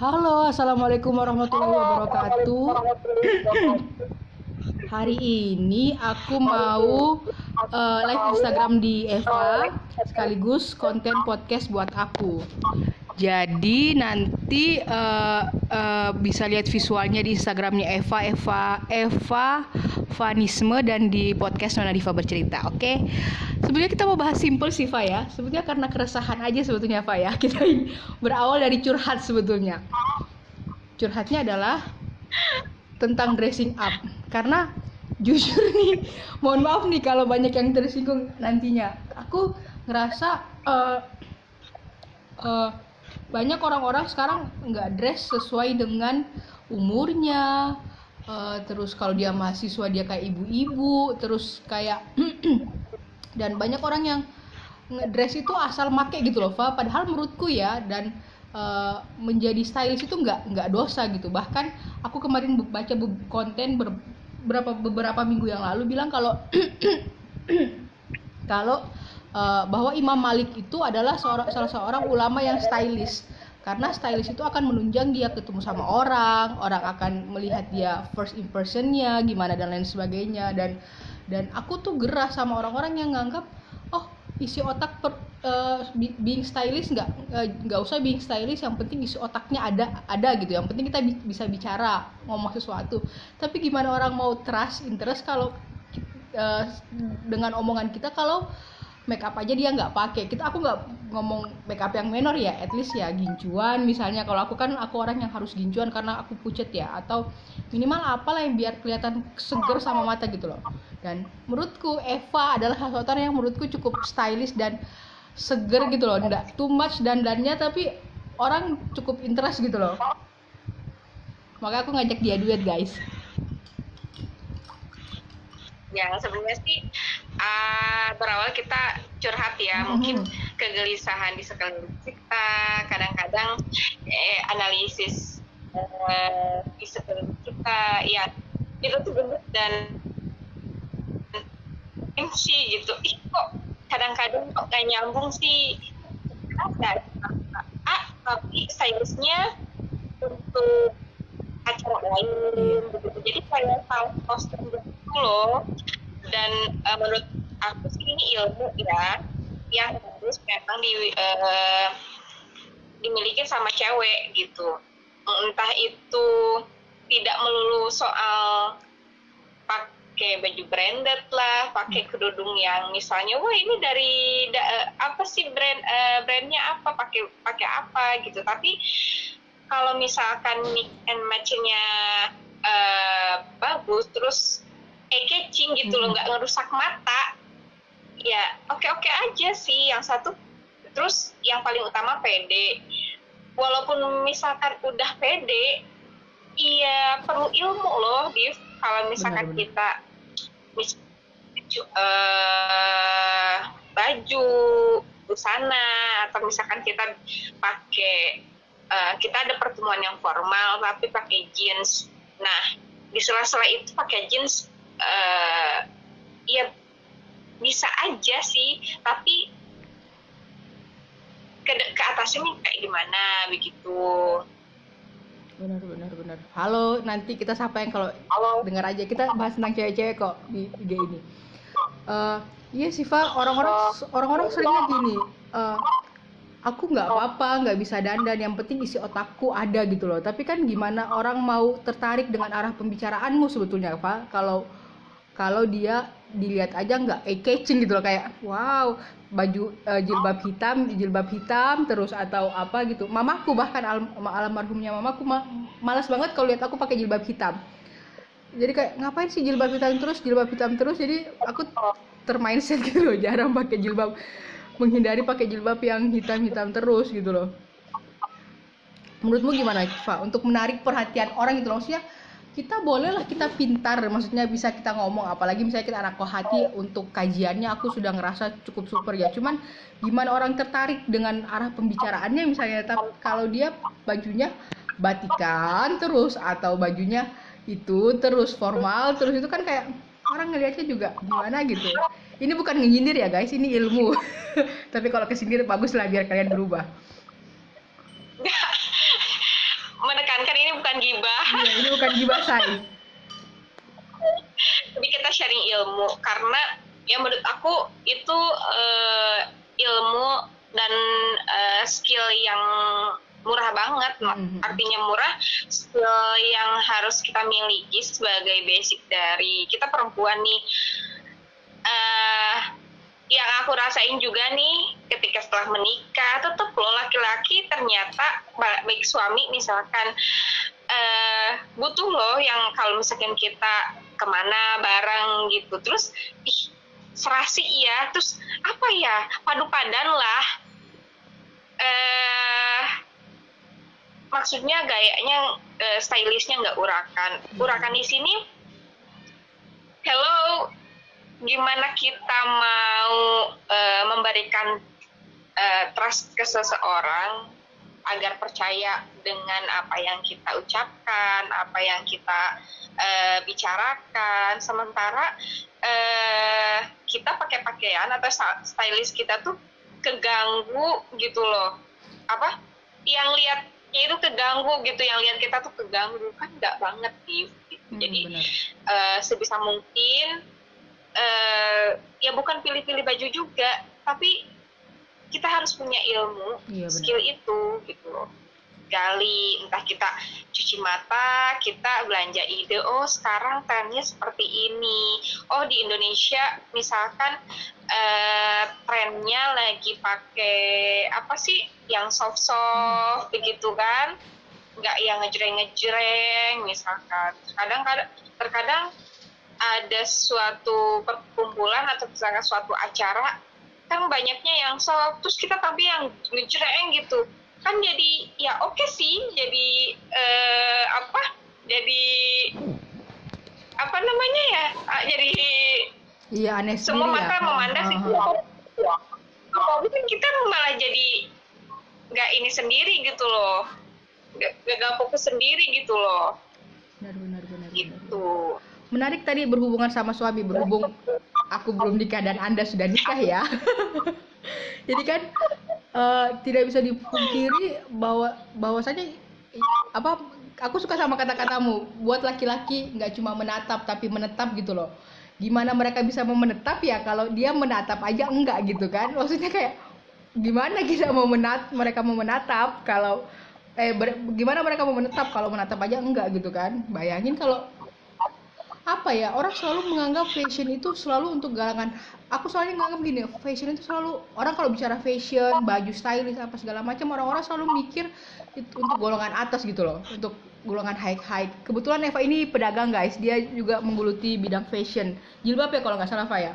Halo, assalamualaikum warahmatullahi wabarakatuh. Hari ini aku mau uh, live Instagram di Eva sekaligus konten podcast buat aku. Jadi nanti uh, uh, bisa lihat visualnya di Instagramnya Eva Eva Eva Vanisme dan di podcast Nona Diva bercerita. Oke. Okay? Sebenarnya kita mau bahas simple sih Fa ya. Sebetulnya karena keresahan aja sebetulnya Fa ya. Kita berawal dari curhat sebetulnya. Curhatnya adalah tentang dressing up. Karena jujur nih, mohon maaf nih kalau banyak yang tersinggung nantinya. Aku ngerasa uh, uh, banyak orang-orang sekarang nggak dress sesuai dengan umurnya. Uh, terus kalau dia mahasiswa dia kayak ibu-ibu, terus kayak dan banyak orang yang ngedress itu asal make gitu loh Fa. Padahal menurutku ya dan uh, menjadi stylish itu nggak nggak dosa gitu. Bahkan aku kemarin baca konten ber, berapa beberapa minggu yang lalu bilang kalau kalau uh, bahwa Imam Malik itu adalah seorang salah seorang ulama yang stylish karena stylish itu akan menunjang dia ketemu sama orang orang akan melihat dia first impressionnya gimana dan lain sebagainya. Dan dan aku tuh gerah sama orang-orang yang nganggap oh isi otak per, uh, being stylish nggak eh, nggak uh, usah being stylish yang penting isi otaknya ada ada gitu. Yang penting kita bi bisa bicara ngomong sesuatu. Tapi gimana orang mau trust interest kalau uh, dengan omongan kita kalau make up aja dia nggak pakai. Kita aku nggak ngomong make up yang menor ya. At least ya gincuan. Misalnya kalau aku kan aku orang yang harus gincuan karena aku pucet ya. Atau minimal apalah yang biar kelihatan seger sama mata gitu loh. Dan menurutku Eva adalah seorang yang menurutku cukup stylish dan seger gitu loh. Nggak too much dandannya tapi orang cukup interest gitu loh. Maka aku ngajak dia duet guys ya sebenarnya sih uh, berawal kita curhat ya mm-hmm. mungkin kegelisahan di sekeliling kita kadang-kadang eh, analisis uh, di sekeliling kita ya itu tuh benar dan sih gitu ih kok kadang-kadang kok gak nyambung sih? Ada ah tapi stylistnya untuk acara lain gitu. Jadi kayak salah kostum gitu loh. Dan uh, menurut aku sih ini ilmu ya yang harus memang di uh, dimiliki sama cewek gitu. Entah itu tidak melulu soal pakai baju branded lah pakai kerudung yang misalnya wah ini dari da, apa sih brand uh, brandnya apa pakai pakai apa gitu. Tapi kalau misalkan mix and matchingnya uh, bagus terus eh catching gitu loh nggak ngerusak mata. Ya oke oke aja sih. Yang satu terus yang paling utama pede. Walaupun misalkan udah pede iya perlu ilmu loh Div kalau misalkan benar, kita mis uh, baju busana atau misalkan kita pakai uh, kita ada pertemuan yang formal tapi pakai jeans. Nah di sela-sela itu pakai jeans uh, ya bisa aja sih. Tapi ke, ke atasnya kayak gimana begitu. Benar benar benar. Halo nanti kita sapa yang kalau dengar aja. Kita bahas tentang cewek-cewek kok di IG ini. Uh, iya Siva orang-orang orang-orang seringnya gini. Uh, aku nggak apa-apa nggak bisa dandan. Yang penting isi otakku ada gitu loh. Tapi kan gimana orang mau tertarik dengan arah pembicaraanmu sebetulnya Pak kalau kalau dia dilihat aja nggak eye catching gitu loh kayak wow baju uh, jilbab hitam jilbab hitam terus atau apa gitu. Mamaku bahkan al almarhumnya mamaku ma malas banget kalau lihat aku pakai jilbab hitam. Jadi kayak ngapain sih jilbab hitam terus jilbab hitam terus? Jadi aku termindset gitu loh jarang pakai jilbab menghindari pakai jilbab yang hitam-hitam terus gitu loh. Menurutmu gimana Fa untuk menarik perhatian orang gitu loh? Maksudnya kita boleh lah kita pintar maksudnya bisa kita ngomong apalagi misalnya kita anak hati untuk kajiannya aku sudah ngerasa cukup super ya. Cuman gimana orang tertarik dengan arah pembicaraannya misalnya? Kalau dia bajunya batikan terus atau bajunya itu terus formal terus itu kan kayak orang ngelihatnya juga gimana gitu. Ini bukan nyindir ya guys ini ilmu. Tapi kalau kesindir bagus lah biar kalian berubah kan ini bukan gibah. Iya, ini bukan gibah say tapi kita sharing ilmu karena ya menurut aku itu uh, ilmu dan uh, skill yang murah banget. Mm-hmm. artinya murah. Skill yang harus kita miliki sebagai basic dari kita perempuan nih. Uh, yang aku rasain juga nih ketika setelah menikah tetap loh laki-laki ternyata baik suami misalkan uh, butuh loh yang kalau misalkan kita ke mana bareng gitu. Terus ih serasi ya terus apa ya padu padan lah. Eh maksudnya gayanya uh, stylishnya nggak urakan. Urakan di sini hello gimana kita mau uh, memberikan uh, trust ke seseorang agar percaya dengan apa yang kita ucapkan apa yang kita uh, bicarakan. Sementara uh, kita pakai pakaian atau stylist kita tuh keganggu gitu loh. Apa? Yang lihat itu keganggu gitu yang lihat kita tuh keganggu. Kan nggak banget sih hmm, jadi uh, sebisa mungkin uh, ya bukan pilih-pilih baju juga tapi kita harus punya ilmu iya, skill itu gitu loh. Gali entah kita cuci mata kita belanja ide oh sekarang trennya seperti ini. Oh di Indonesia misalkan uh, trennya lagi pakai apa sih yang soft soft begitu kan? Nggak yang ngejreng ngejreng misalkan. Kadang kadang terkadang ada suatu perkumpulan atau misalkan suatu acara kan banyaknya yang soft terus kita tapi yang ngejreng gitu. Kan jadi ya oke okay sih jadi uh, apa jadi apa namanya ya uh, jadi iya aneh semua mata ya. memandang sih. Tapi kan kita malah jadi nggak ini sendiri gitu loh. Nggak nggak fokus sendiri gitu loh. Benar benar benar. Gitu menarik tadi berhubungan sama suami berhubung aku belum nikah dan anda sudah nikah ya. Jadi kan uh, tidak bisa dipungkiri bahwa bahwasanya apa aku suka sama kata-katamu buat laki-laki nggak cuma menatap tapi menetap gitu loh. Gimana mereka bisa mau menetap ya kalau dia menatap aja enggak gitu kan? Maksudnya kayak gimana kita mau menat mereka mau menatap kalau eh gimana mereka mau menetap kalau menatap aja enggak gitu kan? Bayangin kalau apa ya orang selalu menganggap fashion itu selalu untuk galangan. Aku soalnya nganggap gini fashion itu selalu orang kalau bicara fashion baju stylish apa segala macam orang-orang selalu mikir itu untuk golongan atas gitu loh untuk golongan high high kebetulan Eva ini pedagang guys. Dia juga menggeluti bidang fashion. Jilbab ya kalau nggak salah Eva ya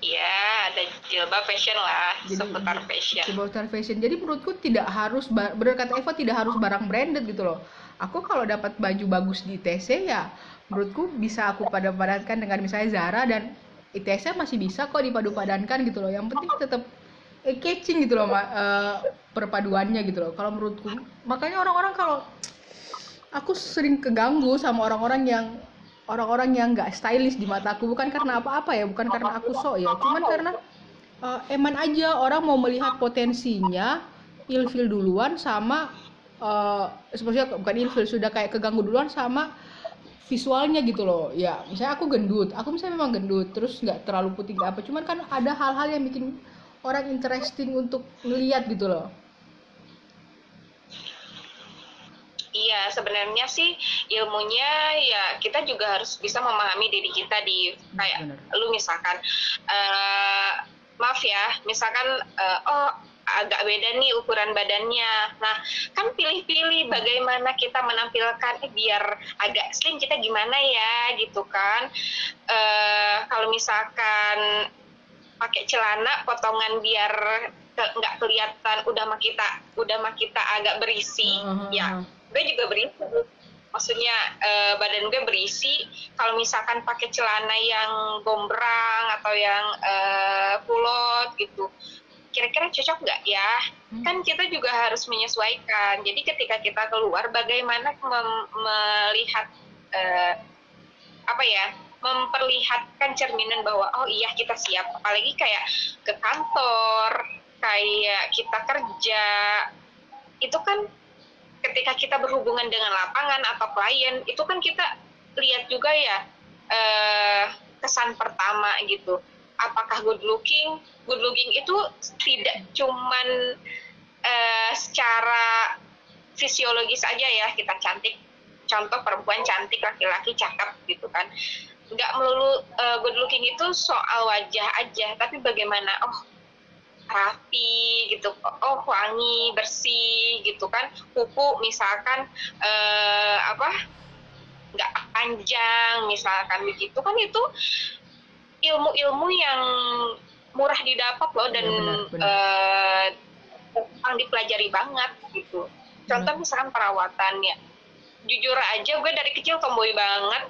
Iya, ada jilbab fashion lah, Jadi, seputar fashion. Seputar fashion. Jadi menurutku tidak harus, benar kata Eva tidak harus barang branded gitu loh aku kalau dapat baju bagus di ITC ya menurutku bisa aku padan-padankan dengan misalnya Zara dan ITC masih bisa kok dipadu-padankan gitu loh yang penting tetap eh, catching gitu loh uh, perpaduannya gitu loh kalau menurutku makanya orang-orang kalau aku sering keganggu sama orang-orang yang orang-orang yang nggak stylish di mataku bukan karena apa-apa ya bukan karena aku sok ya. Cuman karena uh, eman aja. Orang mau melihat potensinya ilfil duluan sama uh, sebenarnya bukan ilfil sudah kayak keganggu duluan sama visualnya gitu loh. Ya misalnya aku gendut. Aku misalnya memang gendut terus nggak terlalu putih nggak apa. Cuman kan ada hal-hal yang bikin orang interesting untuk ngeliat gitu loh Iya, sebenarnya sih ilmunya ya kita juga harus bisa memahami diri kita di kayak Bener. lu misalkan uh, maaf ya, misalkan uh, oh agak beda nih ukuran badannya. Nah, kan pilih-pilih bagaimana kita menampilkan eh, biar agak slim kita gimana ya gitu kan. Uh, kalau misalkan pakai celana potongan biar nggak ke, kelihatan udah mah kita udah mah kita agak berisi, uh-huh. ya gue juga berisi. Maksudnya uh, badan gue berisi. Kalau misalkan pakai celana yang gombrang atau yang uh, kulot gitu, kira-kira cocok nggak ya? Hmm. Kan kita juga harus menyesuaikan. Jadi ketika kita keluar, bagaimana melihat uh, apa ya? memperlihatkan cerminan bahwa oh iya kita siap. Apalagi kayak ke kantor, kayak kita kerja, itu kan ketika kita berhubungan dengan lapangan atau klien itu kan kita lihat juga ya eh, kesan pertama gitu. Apakah good looking? Good looking itu tidak cuman eh, secara fisiologis aja ya kita cantik. Contoh perempuan cantik laki-laki cakep gitu kan. Nggak melulu uh, good looking itu soal wajah aja tapi bagaimana oh rapi gitu. Oh wangi bersih gitu kan. Kuku misalkan uh, apa nggak panjang misalkan begitu kan itu ilmu-ilmu yang murah didapat loh dan benar. Uh, dipelajari banget gitu. Contoh misalkan perawatan ya jujur aja gue dari kecil tomboy banget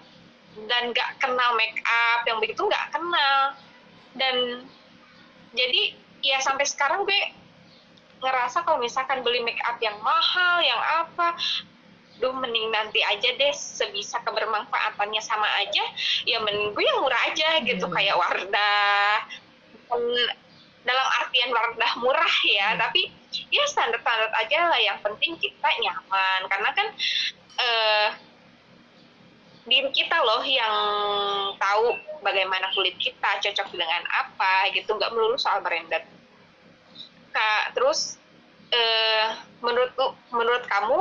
dan gak kenal make up yang begitu gak kenal. Dan jadi ya sampai sekarang gue ngerasa kalau misalkan beli make up yang mahal yang apa duh mending nanti aja deh sebisa kebermanfaatannya sama aja ya mending gue yang murah aja gitu hmm. kayak Wardah dalam artian Wardah murah ya hmm. tapi ya standar-standar aja lah yang penting kita nyaman karena kan uh, diri kita loh yang tahu bagaimana kulit kita cocok dengan apa gitu. Nggak melulu soal branded. Kak terus uh, menurut menurut kamu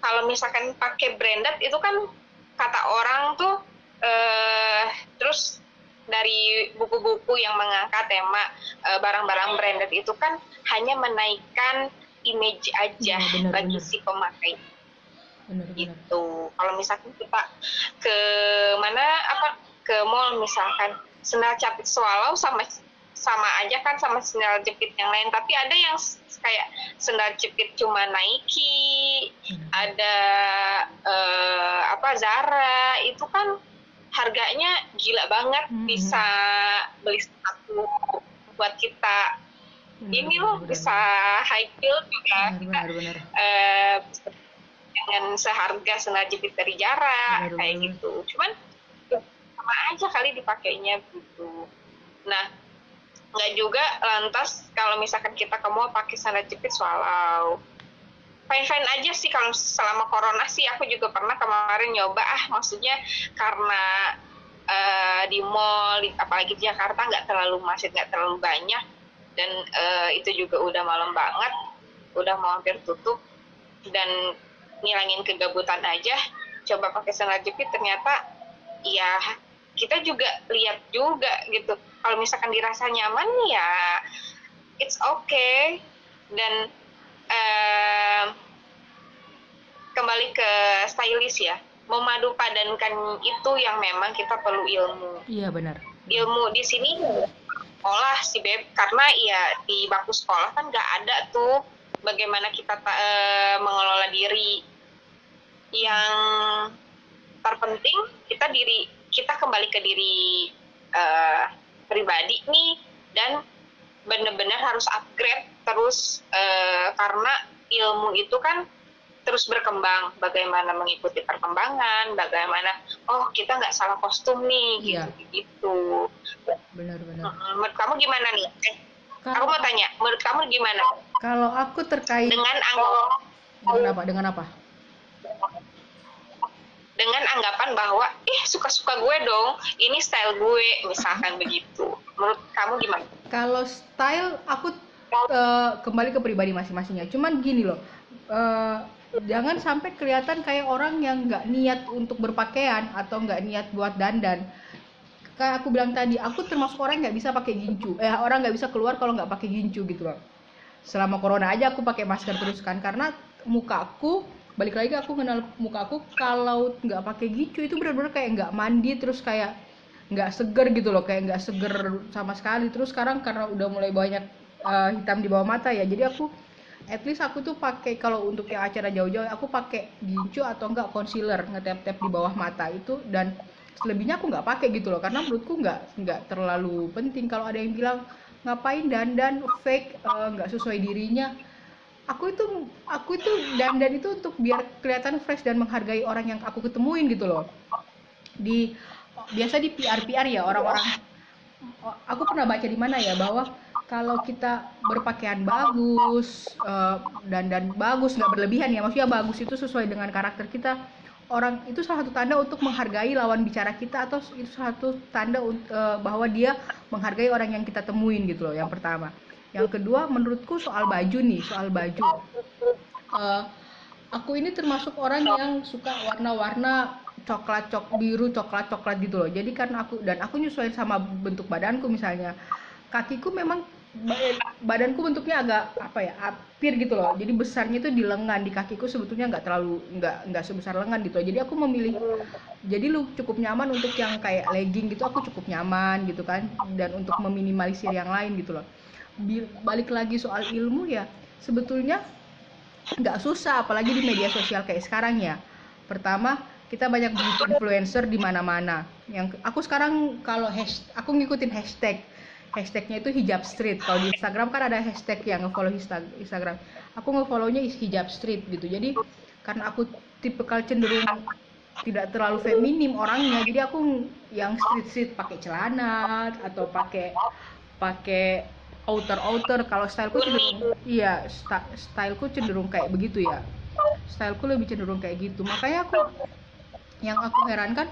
kalau misalkan pakai branded itu kan kata orang tuh uh, terus dari buku-buku yang mengangkat tema barang-barang uh, branded itu kan hanya menaikkan image aja ya, benar, bagi benar. si pemakai benar, itu kalau misalkan kita ke mana apa ke mall misalkan sendal capit swallow sama sama aja kan sama sendal jepit yang lain. Tapi ada yang kayak sendal jepit cuma Nike hmm. ada uh, apa Zara. Itu kan harganya gila banget hmm. bisa beli satu buat kita. Benar, ini loh bisa high heel juga. Benar, kita benar, benar. Uh, dengan seharga sengaja dari jarak Aduh. kayak gitu. Cuman sama aja kali dipakainya gitu. Nah nggak juga lantas kalau misalkan kita ke mall pakai sandal jepit swallow fine fine aja sih kalau selama corona sih. Aku juga pernah kemarin nyoba ah maksudnya karena uh, di mall apalagi di Jakarta nggak terlalu masih nggak terlalu banyak. Dan uh, itu juga udah malam banget udah mau hampir tutup. Dan ngilangin kegabutan aja coba pakai sandal jepit ternyata ya kita juga lihat juga gitu. Kalau misalkan dirasa nyaman ya it's okay. Dan uh, kembali ke stylist ya memadu padankan itu yang memang kita perlu ilmu. Iya benar. Ilmu di sini sekolah sih beb. Karena ya di bangku sekolah kan nggak ada tuh bagaimana kita uh, mengelola diri. Yang terpenting kita diri kita kembali ke diri uh, pribadi nih dan benar-benar harus upgrade terus uh, karena ilmu itu kan terus berkembang. Bagaimana mengikuti perkembangan bagaimana oh kita nggak salah kostum nih iya. gitu benar-benar menurut kamu gimana nih? Eh, kalau, aku mau tanya menurut kamu gimana? Kalau aku terkait dengan anggota dengan apa? Dengan apa? Dengan anggapan bahwa ih suka-suka gue dong ini style gue misalkan begitu. Menurut kamu gimana? Kalau style aku uh, kembali ke pribadi masing-masingnya cuman gini loh uh, jangan sampai kelihatan kayak orang yang nggak niat untuk berpakaian atau nggak niat buat dandan kayak aku bilang tadi aku termasuk orang nggak bisa pakai gincu. Eh orang nggak bisa keluar kalau nggak pakai gincu gitu loh selama corona aja aku pakai masker terus kan karena muka aku balik lagi aku kenal muka aku kalau nggak pakai gitu itu benar-benar kayak nggak mandi terus kayak nggak seger gitu loh kayak nggak seger sama sekali. Terus sekarang karena udah mulai banyak uh, hitam di bawah mata ya jadi aku at least aku tuh pakai kalau untuk yang acara jauh-jauh aku pakai gincu atau enggak concealer ngetep-tep di bawah mata itu dan selebihnya aku nggak pakai gitu loh karena menurutku nggak nggak terlalu penting. Kalau ada yang bilang ngapain dandan? Fake eh, nggak uh, sesuai dirinya. Aku itu aku itu dandan itu untuk biar kelihatan fresh dan menghargai orang yang aku ketemuin gitu loh. Di biasa di PR PR ya orang-orang. Aku pernah baca di mana ya bahwa kalau kita berpakaian bagus uh, dan dan bagus nggak berlebihan ya maksudnya bagus itu sesuai dengan karakter kita orang itu salah satu tanda untuk menghargai lawan bicara kita atau itu salah satu tanda uh, bahwa dia menghargai orang yang kita temuin gitu loh yang pertama. Yang kedua menurutku soal baju nih soal baju. Uh, aku ini termasuk orang yang suka warna-warna coklat cok biru coklat coklat gitu loh. Jadi karena aku dan aku nyesuaiin sama bentuk badanku misalnya. Kakiku memang badanku bentuknya agak apa ya apir gitu loh. Jadi besarnya itu di lengan di kakiku sebetulnya nggak terlalu nggak nggak sebesar lengan gitu jadi aku memilih jadi lu cukup nyaman untuk yang kayak legging gitu aku cukup nyaman gitu kan. Dan untuk meminimalisir yang lain gitu loh. Balik lagi soal ilmu ya sebetulnya nggak susah apalagi di media sosial kayak sekarang ya. Pertama kita banyak influencer di mana-mana. Yang aku sekarang kalau hashtag, aku ngikutin hashtag hashtagnya itu hijab street. Kalau di Instagram kan ada hashtag yang ngefollow Instagram. Aku ngefollownya hijab street gitu. Jadi karena aku tipe cenderung tidak terlalu feminim orangnya jadi aku yang street street pakai celana atau pakai pakai outer outer kalau styleku cenderung iya styleku cenderung kayak begitu ya. Styleku lebih cenderung kayak gitu. Makanya aku yang aku herankan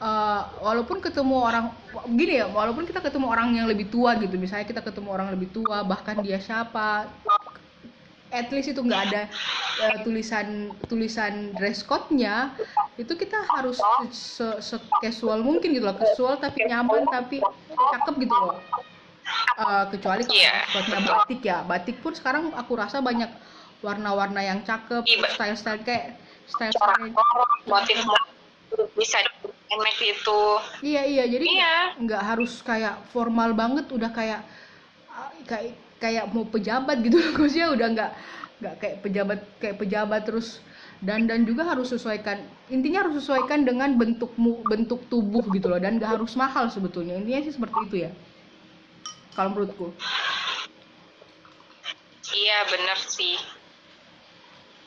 uh, walaupun ketemu orang gini ya walaupun kita ketemu orang yang lebih tua gitu misalnya kita ketemu orang lebih tua bahkan dia siapa at least itu nggak ada uh, tulisan tulisan dress code-nya itu kita harus se, se casual mungkin gitu loh casual tapi nyaman tapi cakep gitu loh. Uh, kecuali kalau yeah. code-nya batik ya batik pun sekarang aku rasa banyak warna-warna yang cakep iya, style-style kayak style-style motif bisa enak itu. Iya iya. Jadi iya. nggak harus kayak formal banget udah kayak kayak kayak mau pejabat gitu. Maksudnya udah nggak nggak kayak pejabat kayak pejabat terus. Dan dan juga harus sesuaikan intinya harus sesuaikan dengan bentukmu bentuk tubuh gitu loh. Dan nggak harus mahal sebetulnya. Intinya sih seperti itu ya. Kalau menurutku. Iya benar sih.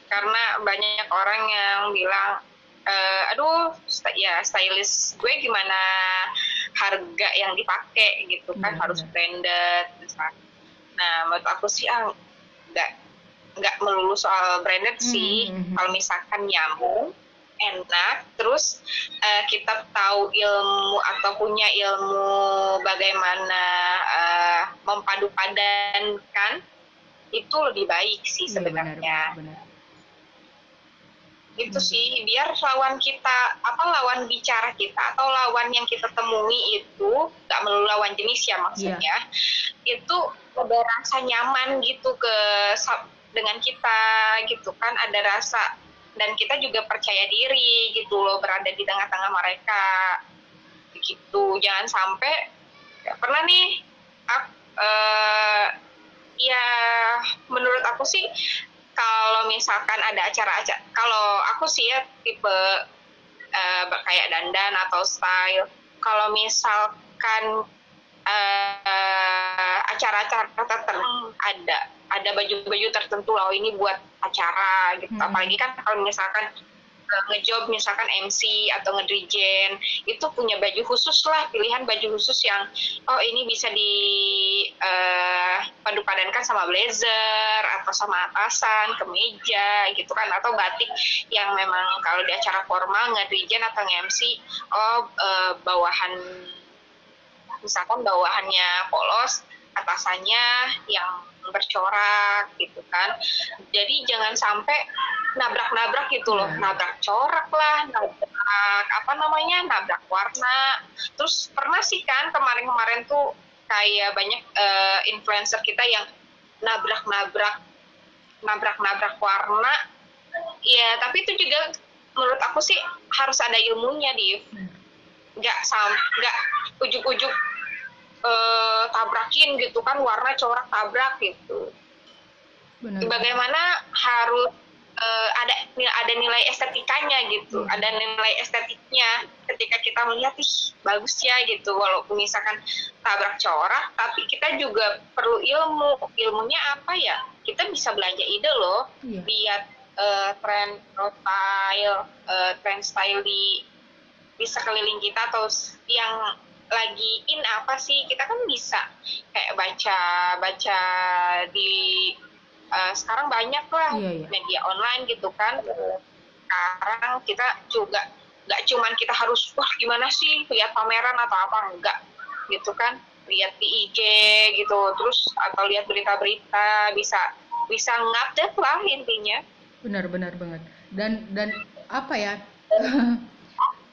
Karena banyak orang yang bilang uh, aduh st ya stylist gue gimana harga yang dipakai gitu kan hmm, harus branded misalnya. nah menurut aku sih ah nggak nggak melulu soal branded hmm, sih hmm, hmm. kalau misalkan nyambung enak terus uh, kita tahu ilmu atau punya ilmu bagaimana uh, mempadu padankan itu lebih baik sih iya, sebenarnya. benar, benar gitu sih biar lawan kita apa lawan bicara kita atau lawan yang kita temui itu nggak melulu lawan jenis ya maksudnya yeah. itu ada rasa nyaman gitu ke dengan kita gitu kan ada rasa dan kita juga percaya diri gitu loh berada di tengah-tengah mereka begitu jangan sampai ya pernah nih aku, uh, ya menurut aku sih kalau misalkan ada acara-acara kalau aku sih ya tipe uh, kayak dandan atau style. Kalau misalkan uh, acara-acara tertentu ada ada baju-baju tertentu loh ini buat acara gitu. Hmm. apalagi kan kalau misalkan ngejob misalkan MC atau ngedirijen itu punya baju khusus lah pilihan baju khusus yang oh ini bisa di uh, padu padankan sama blazer atau sama atasan kemeja gitu kan atau batik yang memang kalau di acara formal ngedirijen atau nge-MC oh uh, bawahan misalkan bawahannya polos atasannya yang bercorak gitu kan. Jadi jangan sampai nabrak-nabrak gitu loh. Hmm. nabrak corak lah nabrak apa namanya nabrak warna. Terus pernah sih kan kemarin-kemarin tuh kayak banyak uh, influencer kita yang nabrak-nabrak nabrak-nabrak warna. Ya tapi itu juga menurut aku sih harus ada ilmunya Div. Hmm. nggak sam nggak ujuk-ujuk uh, tabrakin gitu kan warna corak tabrak gitu Benar. bagaimana harus uh, ada ada nilai estetikanya gitu hmm. ada nilai estetiknya ketika kita melihat ih bagus ya gitu walaupun misalkan tabrak corak tapi kita juga perlu ilmu ilmunya apa ya kita bisa belanja ide loh yeah. lihat uh, tren style uh, tren style di di sekeliling kita atau yang lagi in apa sih? Kita kan bisa kayak baca baca di uh, sekarang banyak lah iya, iya. media online gitu kan. Sekarang kita juga nggak cuman kita harus wah gimana sih? Lihat pameran atau apa? Enggak gitu kan. Lihat di IG gitu terus atau lihat berita-berita bisa bisa ngupdate lah intinya. Benar benar banget. Dan dan apa ya?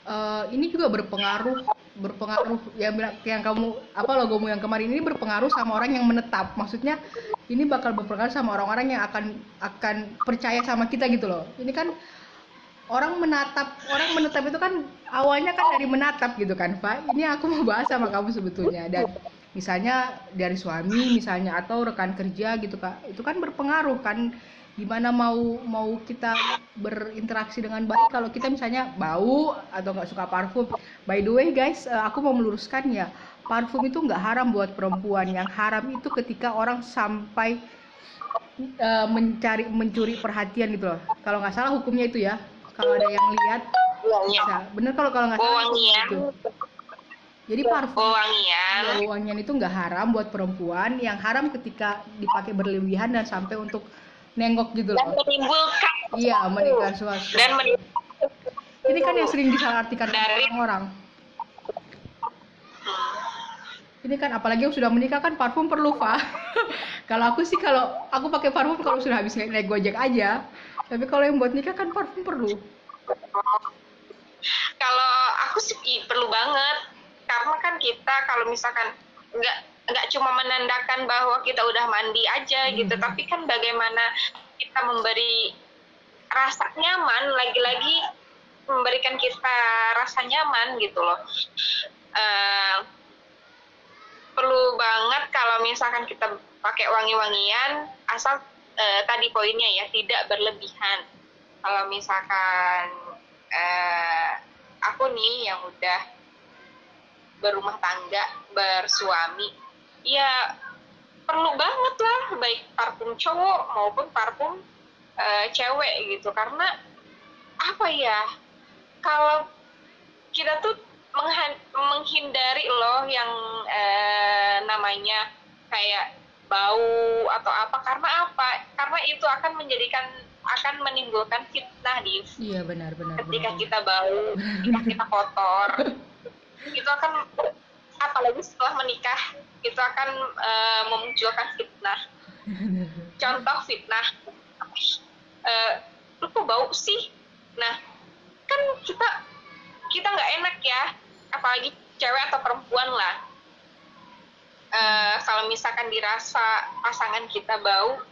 Uh, ini juga berpengaruh berpengaruh ya yang kamu apa logomu yang kemarin ini berpengaruh sama orang yang menetap. Maksudnya ini bakal berpengaruh sama orang-orang yang akan akan percaya sama kita gitu loh. Ini kan orang menatap orang menetap itu kan awalnya kan dari menatap gitu kan Pak ini aku mau bahas sama kamu sebetulnya. Dan misalnya dari suami misalnya atau rekan kerja gitu kak. Itu kan berpengaruh kan gimana mau mau kita berinteraksi dengan baik? Kalau kita misalnya bau atau nggak suka parfum. By the way guys eh, aku mau meluruskan ya. Parfum itu nggak haram buat perempuan. Yang haram itu ketika orang sampai uh, mencari mencuri perhatian gitu loh. Kalau nggak salah hukumnya itu ya. Kalau ada yang lihat bisa. Bener kalau kalau nggak salah itu. Jadi parfum wangian ya, wangian itu nggak haram buat perempuan. Yang haram ketika dipakai berlebihan dan sampai untuk nengok gitu loh. Dan menimbulkan iya menimbulkan suatu. Dan menimbulkan ini kan yang sering disalahartikan dari orang-orang. Ini kan apalagi yang sudah menikah kan parfum perlu pak kalau aku sih kalau aku pakai parfum kalau sudah habis naik gojek aja. Tapi kalau yang buat nikah kan parfum perlu. Kalau aku sih perlu banget. Karena kan kita kalau misalkan nggak nggak cuma menandakan bahwa kita udah mandi aja gitu, hmm. gitu, tapi kan bagaimana kita memberi rasa nyaman, lagi-lagi memberikan kita rasa nyaman gitu loh. Uh, perlu banget kalau misalkan kita pakai wangi-wangian asal uh, tadi poinnya ya tidak berlebihan kalau misalkan uh, aku nih yang udah berumah tangga bersuami ya perlu banget lah baik parfum cowok maupun parfum uh, cewek gitu. Karena apa ya kalau kita tuh menghindari loh yang uh, namanya kayak bau atau apa. Karena apa? Karena itu akan menjadikan akan menimbulkan fitnah di iya benar benar ketika benar. kita bau ketika kita kotor. Itu akan apalagi setelah menikah itu akan uh, memunculkan fitnah. Contoh fitnah. Uh, lu kok bau sih? Nah kan kita kita nggak enak ya apalagi cewek atau perempuan lah. Uh, kalau misalkan dirasa pasangan kita bau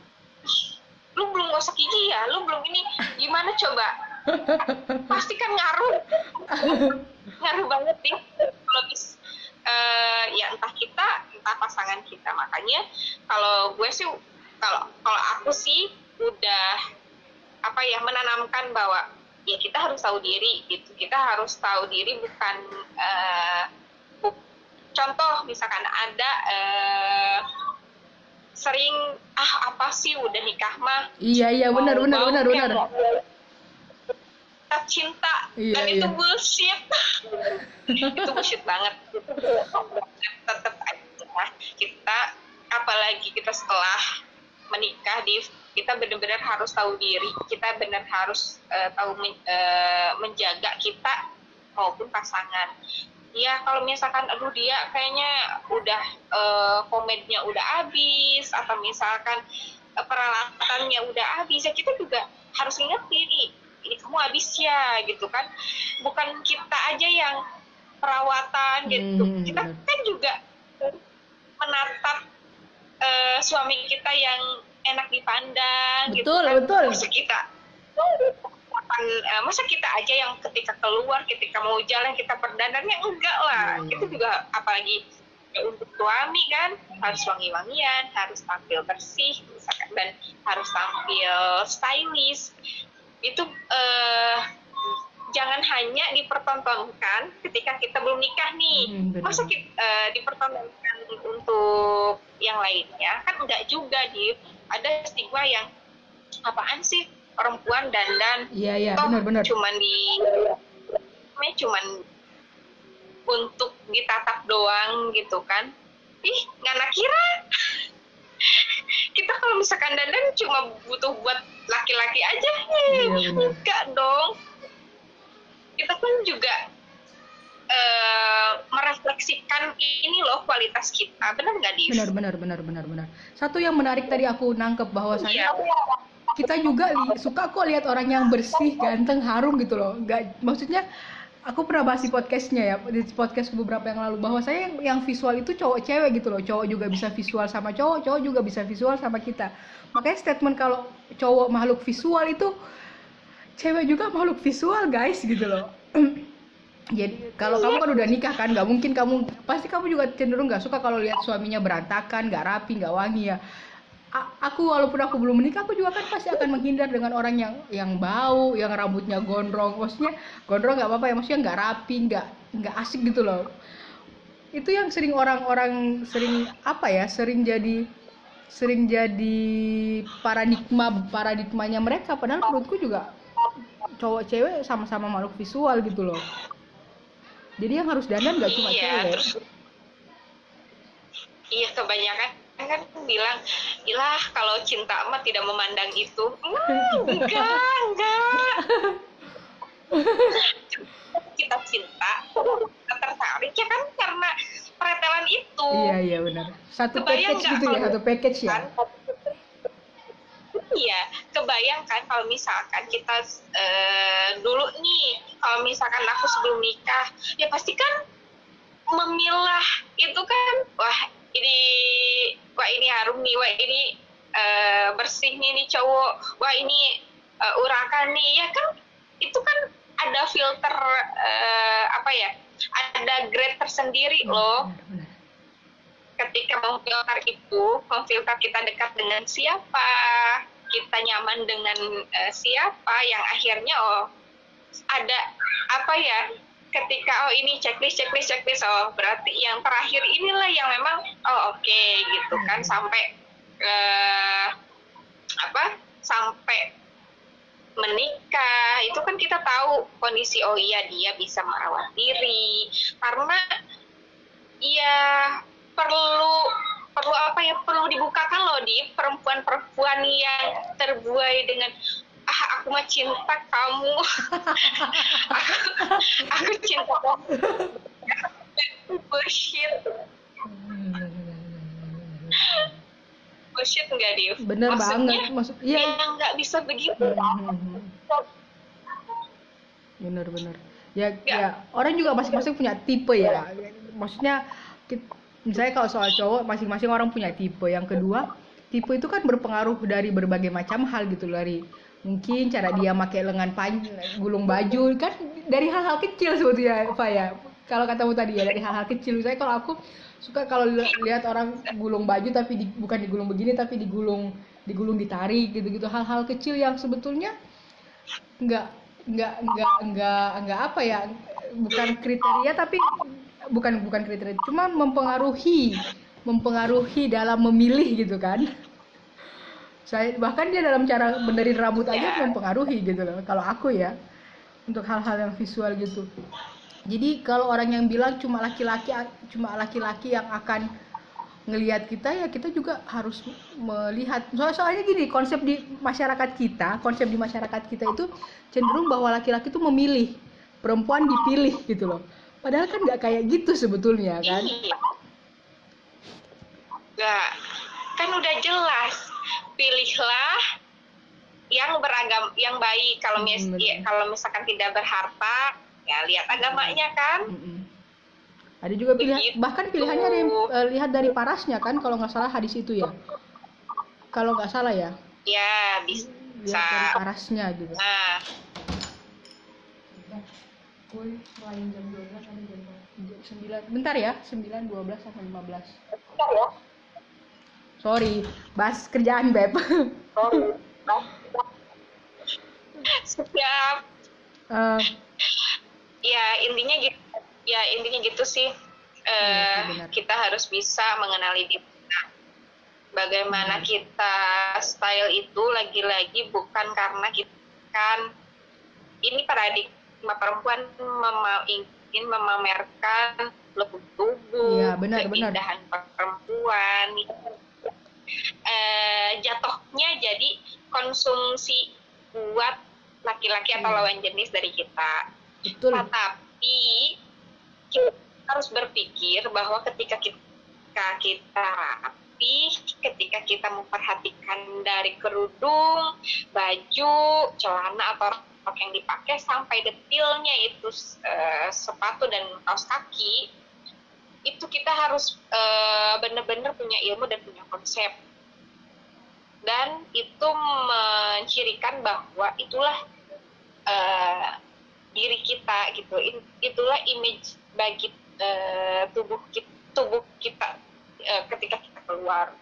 lu belum gosok gigi ya? Lu belum ini gimana coba? Pasti kan ngaruh. Ngaruh banget nih kalau bis uh, ya entah kita entah pasangan kita. Makanya kalau gue sih kalau kalau aku sih udah apa ya menanamkan bahwa ya kita harus tahu diri gitu. Kita harus tahu diri bukan uh, contoh misalkan ada uh, sering ah apa sih udah nikah mah? Iya iya benar benar benar benar cinta. Iya, dan iya. itu bullshit. Itu bullshit banget. Tetap aja kita apalagi kita setelah menikah di kita benar-benar harus tahu diri. Kita benar harus uh, tahu men, uh, menjaga kita maupun pasangan. Ya kalau misalkan aduh dia kayaknya udah uh, komennya udah habis atau misalkan uh, peralatannya udah habis ya kita juga harus ingetin ini kamu habis ya gitu kan. Bukan kita aja yang perawatan gitu. Hmm, kita kan juga menatap uh, suami kita yang enak dipandang betul, gitu kan. betul. Betul kita uh, masa kita aja yang ketika keluar ketika mau jalan kita perdandannya enggak lah. Hmm. kita juga apalagi untuk suami kan harus wangi-wangian harus tampil bersih misalkan dan harus tampil stylish itu uh, jangan hanya dipertontonkan ketika kita belum nikah nih. Hmm, masa kita uh, dipertontonkan untuk yang lainnya? Kan enggak juga di ada stigma yang apaan sih perempuan dandan? Iya iya benar benar cuman di cuman untuk ditatap doang gitu kan. Ih nggak kira kita kalau misalkan dandan cuma butuh buat laki-laki aja Iya, enggak dong kita kan juga eh, merefleksikan ini loh kualitas kita benar nggak Div? benar benar benar benar benar satu yang menarik tadi aku nangkep bahwa Iya. saya kita juga li- suka kok lihat orang yang bersih ganteng harum gitu loh nggak maksudnya aku pernah bahas di podcastnya ya di podcast beberapa yang lalu bahwa saya yang, yang visual itu cowok cewek gitu loh. Cowok juga bisa visual sama cowok cowok juga bisa visual sama kita. Makanya statement kalau cowok makhluk visual itu cewek juga makhluk visual guys gitu loh. Jadi kalau kamu kan udah nikah kan nggak mungkin kamu pasti kamu juga cenderung nggak suka kalau lihat suaminya berantakan nggak rapi nggak wangi ya aku walaupun aku belum menikah aku juga kan pasti akan menghindar dengan orang yang yang bau yang rambutnya gondrong. Maksudnya gondrong nggak apa-apa ya maksudnya nggak rapi nggak nggak asik gitu loh. Itu yang sering orang-orang sering apa ya sering jadi sering jadi paradigma paradigmanya mereka. Padahal menurutku juga cowok cewek sama-sama makhluk visual gitu loh. Jadi yang harus dandan nggak cuma iya cewek. terus iya kebanyakan kan bilang ilah kalau cinta mah tidak memandang itu. Hmm, enggak enggak. Kita cinta kita tertarik ya kan? Karena pretelan itu. Iya iya benar. Satu Kebayang package gitu ya satu package ya? Kan iya kebayang kan kalau misalkan kita eh, dulu nih kalau misalkan aku sebelum nikah ya pasti kan memilah itu kan wah ini wah ini harum nih wah ini eh, bersih nih nih cowok wah ini eh, urakan nih ya kan itu kan ada filter eh, apa ya ada grade tersendiri loh Benar, benar. ketika memfilter itu, memfilter kita dekat dengan siapa, kita nyaman dengan eh, siapa, yang akhirnya oh ada apa ya? Ketika oh ini checklist checklist checklist. Oh berarti yang terakhir inilah yang memang oh oke gitu kan. Sampai eh, apa sampai menikah. Itu kan kita tahu kondisi oh iya dia bisa merawat diri. Karena iya perlu perlu apa ya perlu dibukakan loh di perempuan-perempuan yang terbuai dengan ah aku mah cinta kamu aku, aku cinta kamu bullshit. Bullshit enggak dia bener banget maksud iya. ya nggak bisa begitu. Mhm. bener bener. Ya Ya. ya orang juga masing-masing punya tipe ya. Maksudnya kit- misalnya kalau soal cowok masing-masing orang punya tipe. Yang kedua tipe itu kan berpengaruh dari berbagai macam hal gitu dari mungkin cara dia pakai lengan panjang gulung baju kan dari hal-hal kecil sebetulnya Pak ya. Kalau katamu tadi ya dari hal-hal kecil. Misalnya kalau aku suka kalau li- lihat orang gulung baju tapi di- bukan digulung begini tapi digulung digulung ditarik gitu-gitu. Hal-hal kecil yang sebetulnya nggak nggak nggak nggak nggak apa ya bukan kriteria tapi bukan bukan kriteria cuma mempengaruhi mempengaruhi dalam memilih gitu kan saya bahkan dia dalam cara benerin rambut aja Ya. mempengaruhi gitu loh kalau aku ya untuk hal-hal yang visual gitu. Jadi kalau orang yang bilang cuma laki-laki cuma laki-laki yang akan ngelihat kita ya kita juga harus melihat. Soalnya, soalnya gini konsep di masyarakat kita konsep di masyarakat kita itu cenderung bahwa laki-laki itu memilih perempuan dipilih gitu loh. Padahal kan nggak kayak gitu sebetulnya kan? Iya. Nggak, kan udah jelas. Pilihlah yang beragam, yang baik. Kalau mis Hmm, betul. ya, kalau misalkan tidak berharta, ya lihat agamanya kan. Mm-mm. ada juga pilihan Begitu. bahkan pilihannya ada yang eh, lihat dari parasnya kan kalau nggak salah hadis itu ya kalau nggak salah ya Ya bisa. lihat dari parasnya gitu Nah, bentar ya 9 12 sampai 15 sorry bahas kerjaan beb setiap Eh, ya intinya gitu. Ya intinya gitu sih. Sih, benar. kita harus bisa mengenali diri. Bagaimana kita style itu lagi-lagi bukan karena kita kan ini paradigma perempuan mema- ingin memamerkan lebih tubuh, Iya, benar, benar. keindahan perempuan. Eh, jatuhnya jadi konsumsi buat laki-laki atau Iya. lawan jenis dari kita. betul Tetapi kita harus berpikir bahwa ketika kita kita rapi, ketika kita memperhatikan dari kerudung, baju, celana atau rok yang dipakai sampai detilnya itu eh, sepatu dan kaos kaki, itu kita harus eh, benar-benar punya ilmu dan punya konsep. Dan itu mencirikan bahwa itulah eh, diri kita gitu. Itulah image bagi eh, tubuh kita tubuh kita eh, ketika kita keluar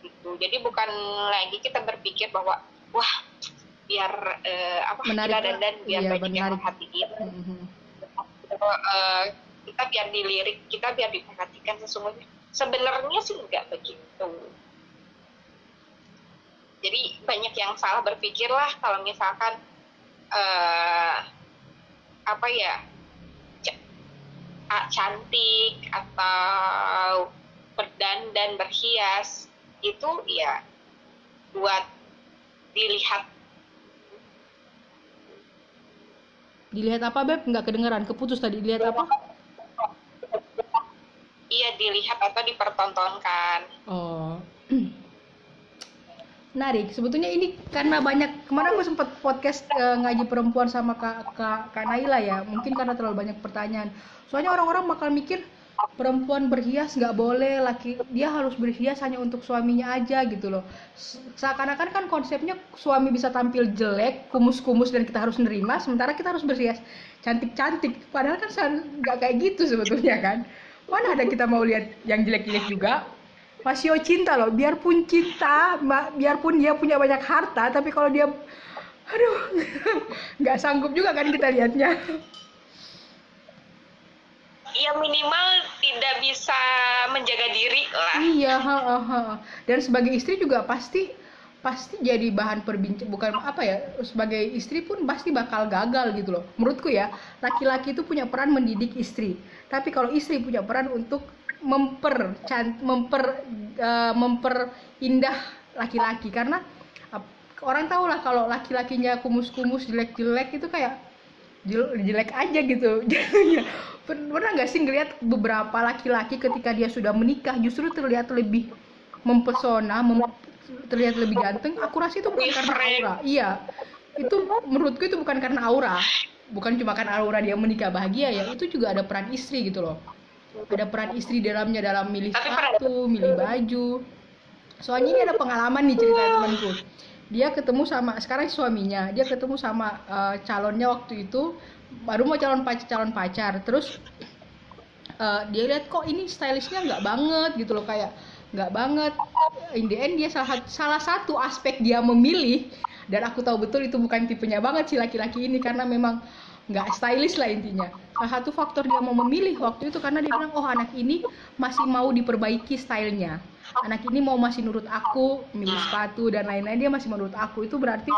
gitu. Jadi bukan lagi kita berpikir bahwa wah biar eh, apa Menarik, kita dandan biar iya, banyak yang merhatiin Mhm. Eh, kita biar dilirik kita biar diperhatikan sesungguhnya. Sebenarnya sih nggak begitu jadi banyak yang salah berpikir lah kalau misalkan eh apa ya cantik atau berdandan berhias itu ya buat dilihat. Dilihat apa beb? Nggak kedengeran keputus tadi. Dilihat apa? Iya dilihat atau dipertontonkan. Oh menarik. Sebetulnya ini karena banyak kemarin aku sempat podcast eh, ngaji perempuan sama kak kak kak Naila ya. Mungkin karena terlalu banyak pertanyaan. Soalnya orang-orang bakal mikir perempuan berhias nggak boleh laki dia harus berhias hanya untuk suaminya aja gitu loh. Se- seakan-akan kan konsepnya suami bisa tampil jelek kumus-kumus dan kita harus nerima sementara kita harus berhias cantik-cantik. Padahal kan nggak kayak gitu sebetulnya kan. Mana ada kita mau lihat yang jelek-jelek juga masih cinta loh biarpun cinta biarpun dia punya banyak harta tapi kalau dia aduh nggak sanggup juga kan kita lihatnya. Ya minimal tidak bisa menjaga diri lah. Iya, ha, ha, ha. dan sebagai istri juga pasti pasti jadi bahan perbincang bukan apa ya sebagai istri pun pasti bakal gagal gitu loh. Menurutku ya laki-laki itu punya peran mendidik istri. Tapi kalau istri punya peran untuk memper memper eh, memperindah laki-laki. Karena ap- orang tahu lah kalau laki-lakinya kumus-kumus jelek-jelek itu kayak jel- jelek aja gitu. Jadinya pernah nggak sih ngeliat beberapa laki-laki ketika dia sudah menikah justru terlihat lebih mempesona mem- terlihat lebih ganteng? Aku rasa itu bukan karena aura. Iya. Itu menurutku itu bukan karena aura. Bukan cuma karena aura dia menikah bahagia ya itu juga ada peran istri gitu loh ada peran istri dalamnya dalam milih sepatu milih baju. Soalnya ini ada pengalaman nih cerita temanku. Dia ketemu sama sekarang suaminya dia ketemu sama eh, calonnya waktu itu baru mau calon pacar calon pacar. Terus eh, dia lihat kok ini stylishnya nggak banget gitu loh kayak nggak banget. In the end dia salah, salah satu aspek dia memilih dan aku tahu betul itu bukan tipenya banget si laki-laki ini karena memang nggak stylish lah intinya salah satu faktor dia mau memilih waktu itu karena dia bilang oh anak ini masih mau diperbaiki stylenya. Anak ini mau masih nurut aku milih sepatu dan lain-lain dia masih menurut aku. Itu berarti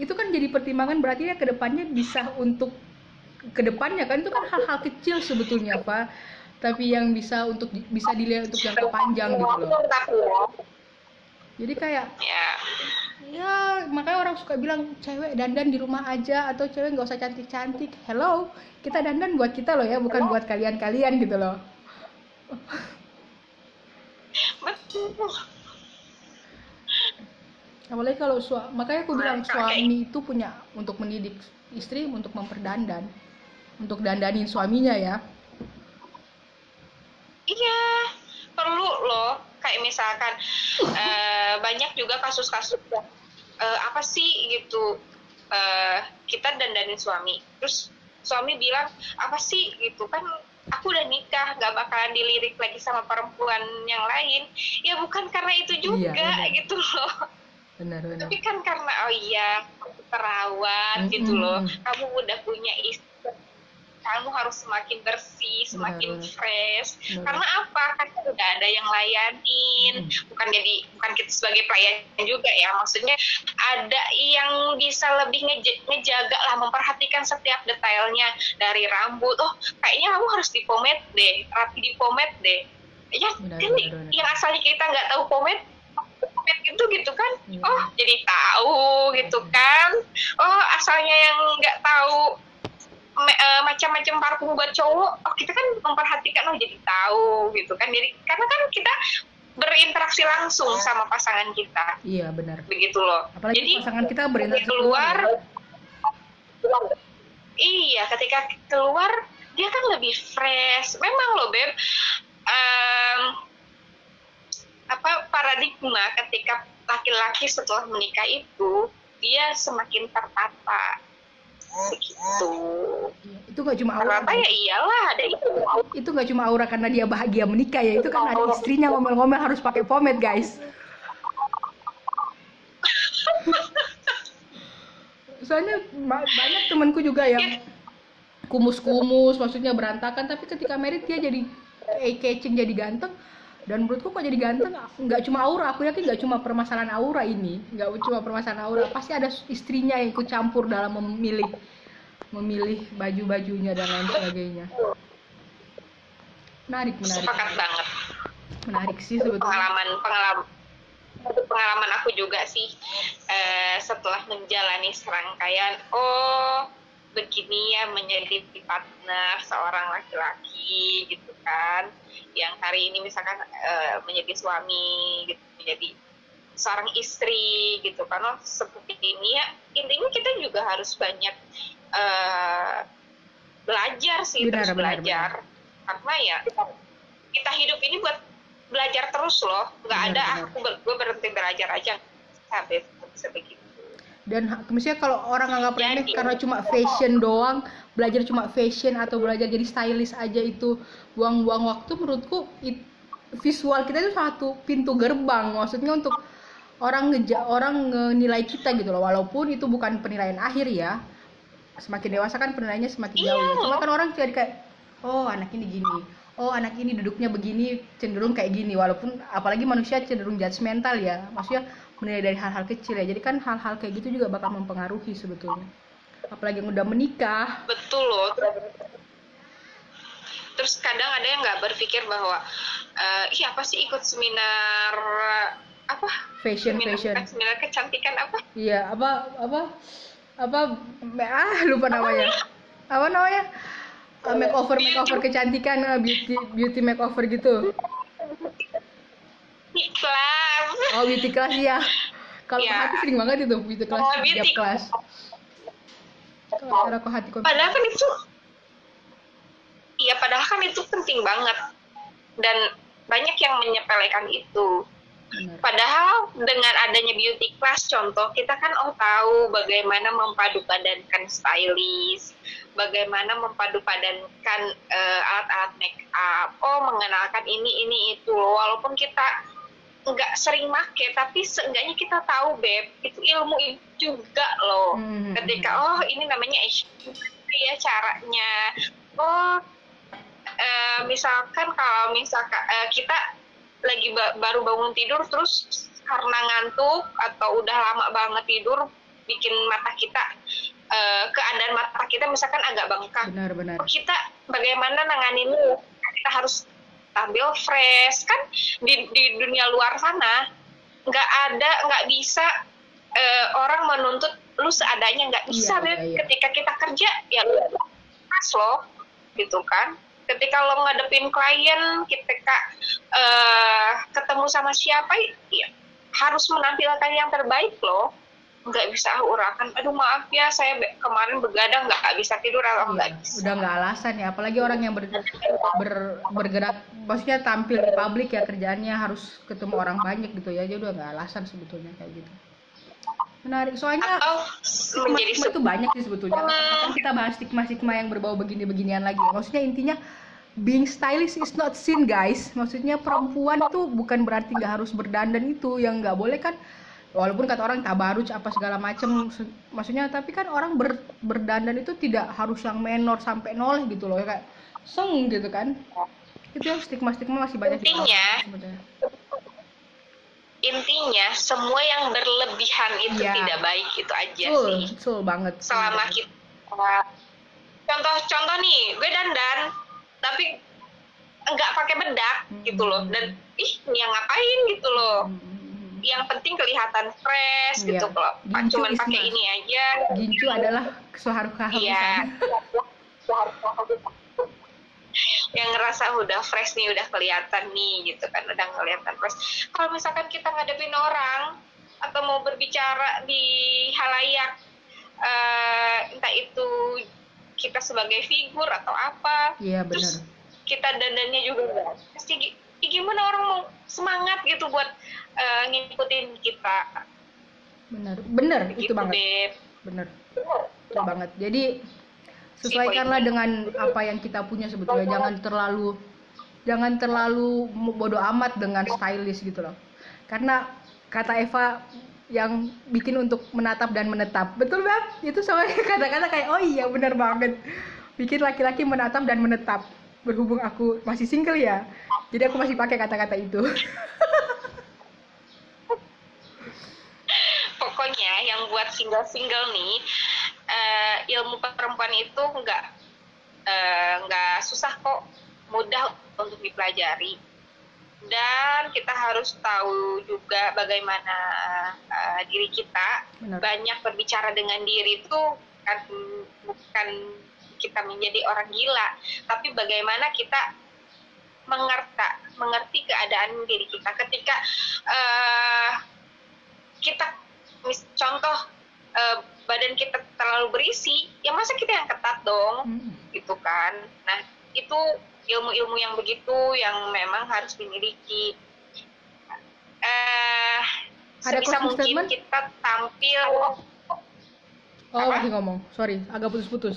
itu kan jadi pertimbangan berarti dia ke depannya bisa untuk ke depannya kan itu kan hal-hal kecil sebetulnya pak. Tapi yang bisa untuk bisa dilihat untuk jangka panjang gitu loh. Tapi jadi kayak ya ya makanya orang suka bilang cewek dandan di rumah aja atau cewek nggak usah cantik-cantik. Hello kita dandan buat kita loh ya bukan buat kalian-kalian gitu loh. Betul apalagi kalau suami makanya aku bilang suami itu punya untuk mendidik istri untuk memperdandan untuk dandanin suaminya ya. Iya, perlu loh. Kayak misalkan eh, banyak juga kasus-kasus eh, apa sih? gitu. Eh, kita dandanin suami, terus suami bilang apa sih? gitu. Kan aku udah nikah nggak bakalan dilirik lagi sama perempuan yang lain. Ya bukan karena itu juga benar. gitu loh. Benar benar. Tapi kan karena oh iya perawat gitu Mm-mm. loh kamu udah punya istri kamu harus semakin bersih semakin Benar, fresh. Benar. karena apa? Karena udah ada yang layanin. Hmm. bukan jadi bukan kita sebagai pelayan juga ya. Maksudnya ada yang bisa lebih ngeja- ngejaga lah memperhatikan setiap detailnya. Dari rambut oh kayaknya kamu harus di pomade deh. Rapi di pomade deh. Ya Benar, benar, benar. yang asalnya kita nggak tahu pomade pomade gitu gitu kan? Iya. oh jadi tahu gitu kan? Oh asalnya yang nggak tahu macam-macam parfum buat cowok oh kita kan memperhatikan oh jadi tahu gitu kan. Jadi karena kan kita berinteraksi langsung sama pasangan kita. Iya benar. Begitu loh. Apalagi jadi pasangan kita berinteraksi keluar ya. iya ketika keluar dia kan lebih fresh. Memang loh beb. Em, apa paradigma ketika laki-laki setelah menikah itu dia semakin tertata Iya, itu nggak cuma aura tertata ya iyalah ada itu. Itu nggak cuma aura karena dia bahagia menikah ya itu kan ada istrinya ngomel-ngomel harus pakai pomade guys. Soalnya ba- banyak temanku juga yang kumus-kumus maksudnya berantakan tapi ketika merit dia jadi eye catching jadi ganteng dan menurutku kok jadi ganteng nggak cuma aura. Aku yakin nggak cuma permasalahan aura ini nggak cuma permasalahan aura. Pasti ada istrinya yang ikut campur dalam memilih memilih baju-bajunya dan lain sebagainya. Menarik menarik. Sepakat banget. Menarik sih sebetulnya. Pengalaman pengalaman pengalaman aku juga sih eh, setelah menjalani serangkaian oh begini ya menjadi partner seorang laki-laki gitu kan yang hari ini misalkan eh, menjadi suami gitu menjadi seorang istri gitu kan. Oh seperti ini ya intinya kita juga harus banyak eh, belajar sih Benar, terus benar, belajar. karena ya kita hidup ini buat belajar terus loh. Nggak Benar, ada benar. aku ber- gue berhenti belajar aja. Sampai bisa begitu. Dan misalnya kalau orang anggap remeh karena cuma fashion doang belajar cuma fashion atau belajar jadi stylist aja itu buang-buang waktu menurutku it- visual kita itu satu pintu gerbang. Maksudnya untuk orang ngeja orang nilai kita gitu loh. Walaupun itu bukan penilaian akhir ya. Semakin dewasa kan penilaiannya semakin jauh. Ya. Iya. cuma kan orang jadi kayak oh anak ini gini. Oh anak ini duduknya begini cenderung kayak gini. Walaupun apalagi manusia cenderung judgmental ya. Maksudnya menilai dari hal-hal kecil ya. Jadi kan hal-hal kayak gitu juga bakal mempengaruhi sebetulnya. Apalagi yang udah menikah. Betul loh terus kadang ada yang nggak berpikir bahwa eh ih apa sih ikut seminar apa? Fashion seminar, fashion. bukan seminar kecantikan apa? Iya apa apa apa ah lupa namanya. Apa? Namanya? Ah, makeover makeover kecantikan ah, beauty beauty makeover gitu. Iklan oh beauty class ya kalau Iya. ke hati sering banget itu beauty class Oh, tiap beauty. kelas kalau cara ke hati padahal kan itu iya padahal kan itu penting banget dan banyak yang menyepelekan itu Benar. Padahal dengan adanya beauty class contoh kita kan oh tahu bagaimana mempadu padankan stylist, bagaimana mempadu padankan eh, alat-alat make up, oh mengenalkan ini ini itu. Walaupun kita nggak sering make tapi seenggaknya kita tahu beb itu ilmu juga loh. Hmm. Ketika oh ini namanya ya caranya. Oh eh, misalkan kalau misalkan eh, kita lagi ba- baru bangun tidur terus karena ngantuk atau udah lama banget tidur bikin mata kita eh, keadaan mata kita misalkan agak bengkak. Benar benar. Kita bagaimana nanganinnya? Kita harus tampil fresh. Kan di, di dunia luar sana nggak ada nggak bisa eh, orang menuntut lu seadanya. Nggak bisa Iya, iya, iya. ketika kita kerja ya lu pas lo gitu kan ketika lo ngadepin klien ketika eh, ketemu sama siapa ya harus menampilkan yang terbaik loh nggak bisa ah, urakan aduh maaf ya saya be- kemarin begadang nggak bisa tidur atau nggak Iya, bisa. udah nggak alasan ya apalagi orang yang ber, ber- bergerak maksudnya tampil di publik ya kerjaannya harus ketemu orang banyak gitu ya jadi udah nggak alasan sebetulnya kayak gitu menarik. Soalnya atau stigma, menjadi stigma itu banyak sih sebetulnya. Kan kita bahas stigma stigma yang berbau begini beginian lagi. Maksudnya intinya being stylish is not sin guys. Maksudnya perempuan tuh bukan berarti nggak harus berdandan itu. Yang nggak boleh kan walaupun kata orang tabaruj apa segala macem maksudnya tapi kan orang ber, berdandan itu tidak harus yang menor sampai noleh gitu loh. Kayak seng gitu kan. Itu yang stigma stigma masih banyak Intinya. Intinya semua yang berlebihan itu Iya. tidak baik itu aja betul sih. betul banget selama kita contoh contoh nih gue dandan tapi nggak pakai bedak gitu loh. Dan ih ini yang ngapain gitu loh. Hmm, yang penting kelihatan fresh Iya. gitu Gincu cuman pakai ini aja. Gincu adalah seharusnya iya yang ngerasa udah fresh nih udah kelihatan nih gitu kan udah kelihatan fresh. Kalau misalkan kita ngadepin orang atau mau berbicara di halayak eh, entah itu kita sebagai figur atau apa iya benar. terus kita dandannya juga pasti ya gimana orang mau semangat gitu buat eh, ngikutin kita. Benar benar itu gitu banget. Beb. benar banget. Jadi sesuaikanlah dengan apa yang kita punya sebetulnya. Jangan terlalu jangan terlalu bodoh amat dengan stylish gitu loh. Karena kata Eva yang bikin untuk menatap dan menetap. Betul beb? Itu soalnya kata-kata kayak oh iya benar banget. Bikin laki-laki menatap dan menetap. Berhubung aku masih single ya. Jadi aku masih pakai kata-kata itu. Pokoknya yang buat single-single nih eh, ilmu perempuan itu nggak eh, nggak susah kok mudah untuk dipelajari. Dan kita harus tahu juga bagaimana eh, diri kita. Benar. banyak berbicara dengan diri itu kan bukan kita menjadi orang gila tapi bagaimana kita mengerti mengerti keadaan diri kita. Ketika eh, kita mis- contoh eh, badan kita terlalu berisi ya masa kita yang ketat dong? Mm-mm. gitu kan. Nah itu ilmu-ilmu yang begitu yang memang harus dimiliki. Eh Ada sebisa mungkin statement? kita tampil oh Apa? masih ngomong. Sorry agak putus-putus.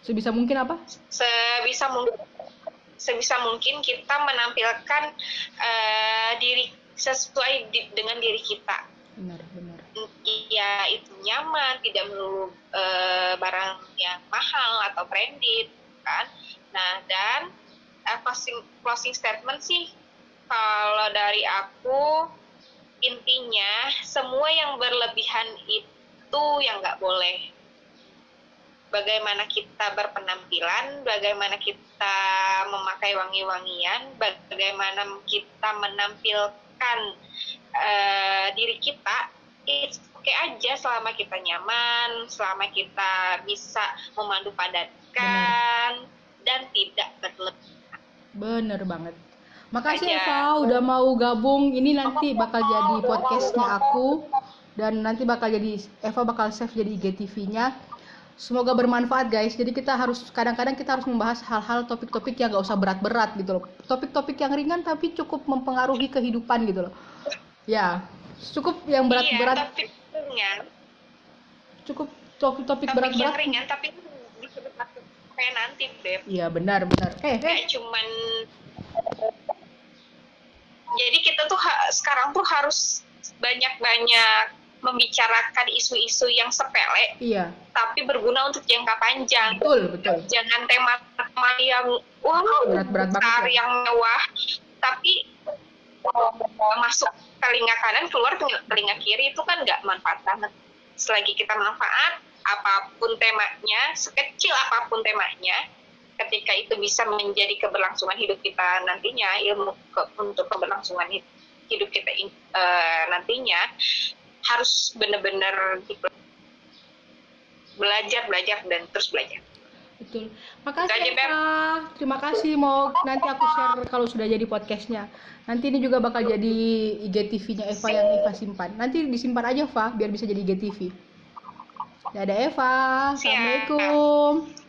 Sebisa mungkin apa? Sebisa mungkin sebisa mungkin kita menampilkan eh, diri sesuai di- dengan diri kita. Benar benar ya itu nyaman tidak melulu eh, barang yang mahal atau branded kan? Nah dan eh, closing closing statement sih kalau dari aku intinya semua yang berlebihan itu yang nggak boleh. Bagaimana kita berpenampilan, bagaimana kita memakai wangi-wangian, bagaimana kita menampilkan eh, diri kita, it's okay aja selama kita nyaman, selama kita bisa memandu padatkan dan tidak berlebihan. Bener banget. Makasih Aja. Eva udah mau gabung. Ini nanti bakal jadi podcastnya aku dan nanti bakal jadi Eva bakal save jadi IGTV-nya. Semoga bermanfaat guys. Jadi kita harus kadang-kadang kita harus membahas hal-hal topik-topik yang gak usah berat-berat gitu loh. Topik-topik yang ringan tapi cukup mempengaruhi kehidupan gitu loh. Ya, cukup yang Iya, berat-berat, topik ringan, cukup topik yang berat-berat. ringan, tapi kayak nanti, Beb. Iya benar benar. Eh, eh, cuman jadi kita tuh ha- sekarang tuh harus banyak-banyak membicarakan isu-isu yang sepele iya, tapi berguna untuk jangka panjang. betul betul. Jangan tema-tema yang wah Berat-berat banget besar ya. yang mewah, tapi uh, masuk telinga kanan keluar telinga, kiri itu kan nggak manfaat banget. Selagi kita manfaat, apa pun temanya, sekecil apa pun temanya, ketika itu bisa menjadi keberlangsungan hidup kita nantinya, ilmu ke- untuk keberlangsungan hid- hidup kita in- eh, nantinya harus benar-benar di- belajar, belajar dan terus belajar. Betul. Makasih. Eva. Terima kasih. Mau nanti aku share kalau sudah jadi podcastnya. Nanti ini juga bakal jadi IGTV-nya Eva yang Eva simpan. Nanti disimpan aja, Eva, biar bisa jadi IGTV. Dadah Eva. Assalamualaikum.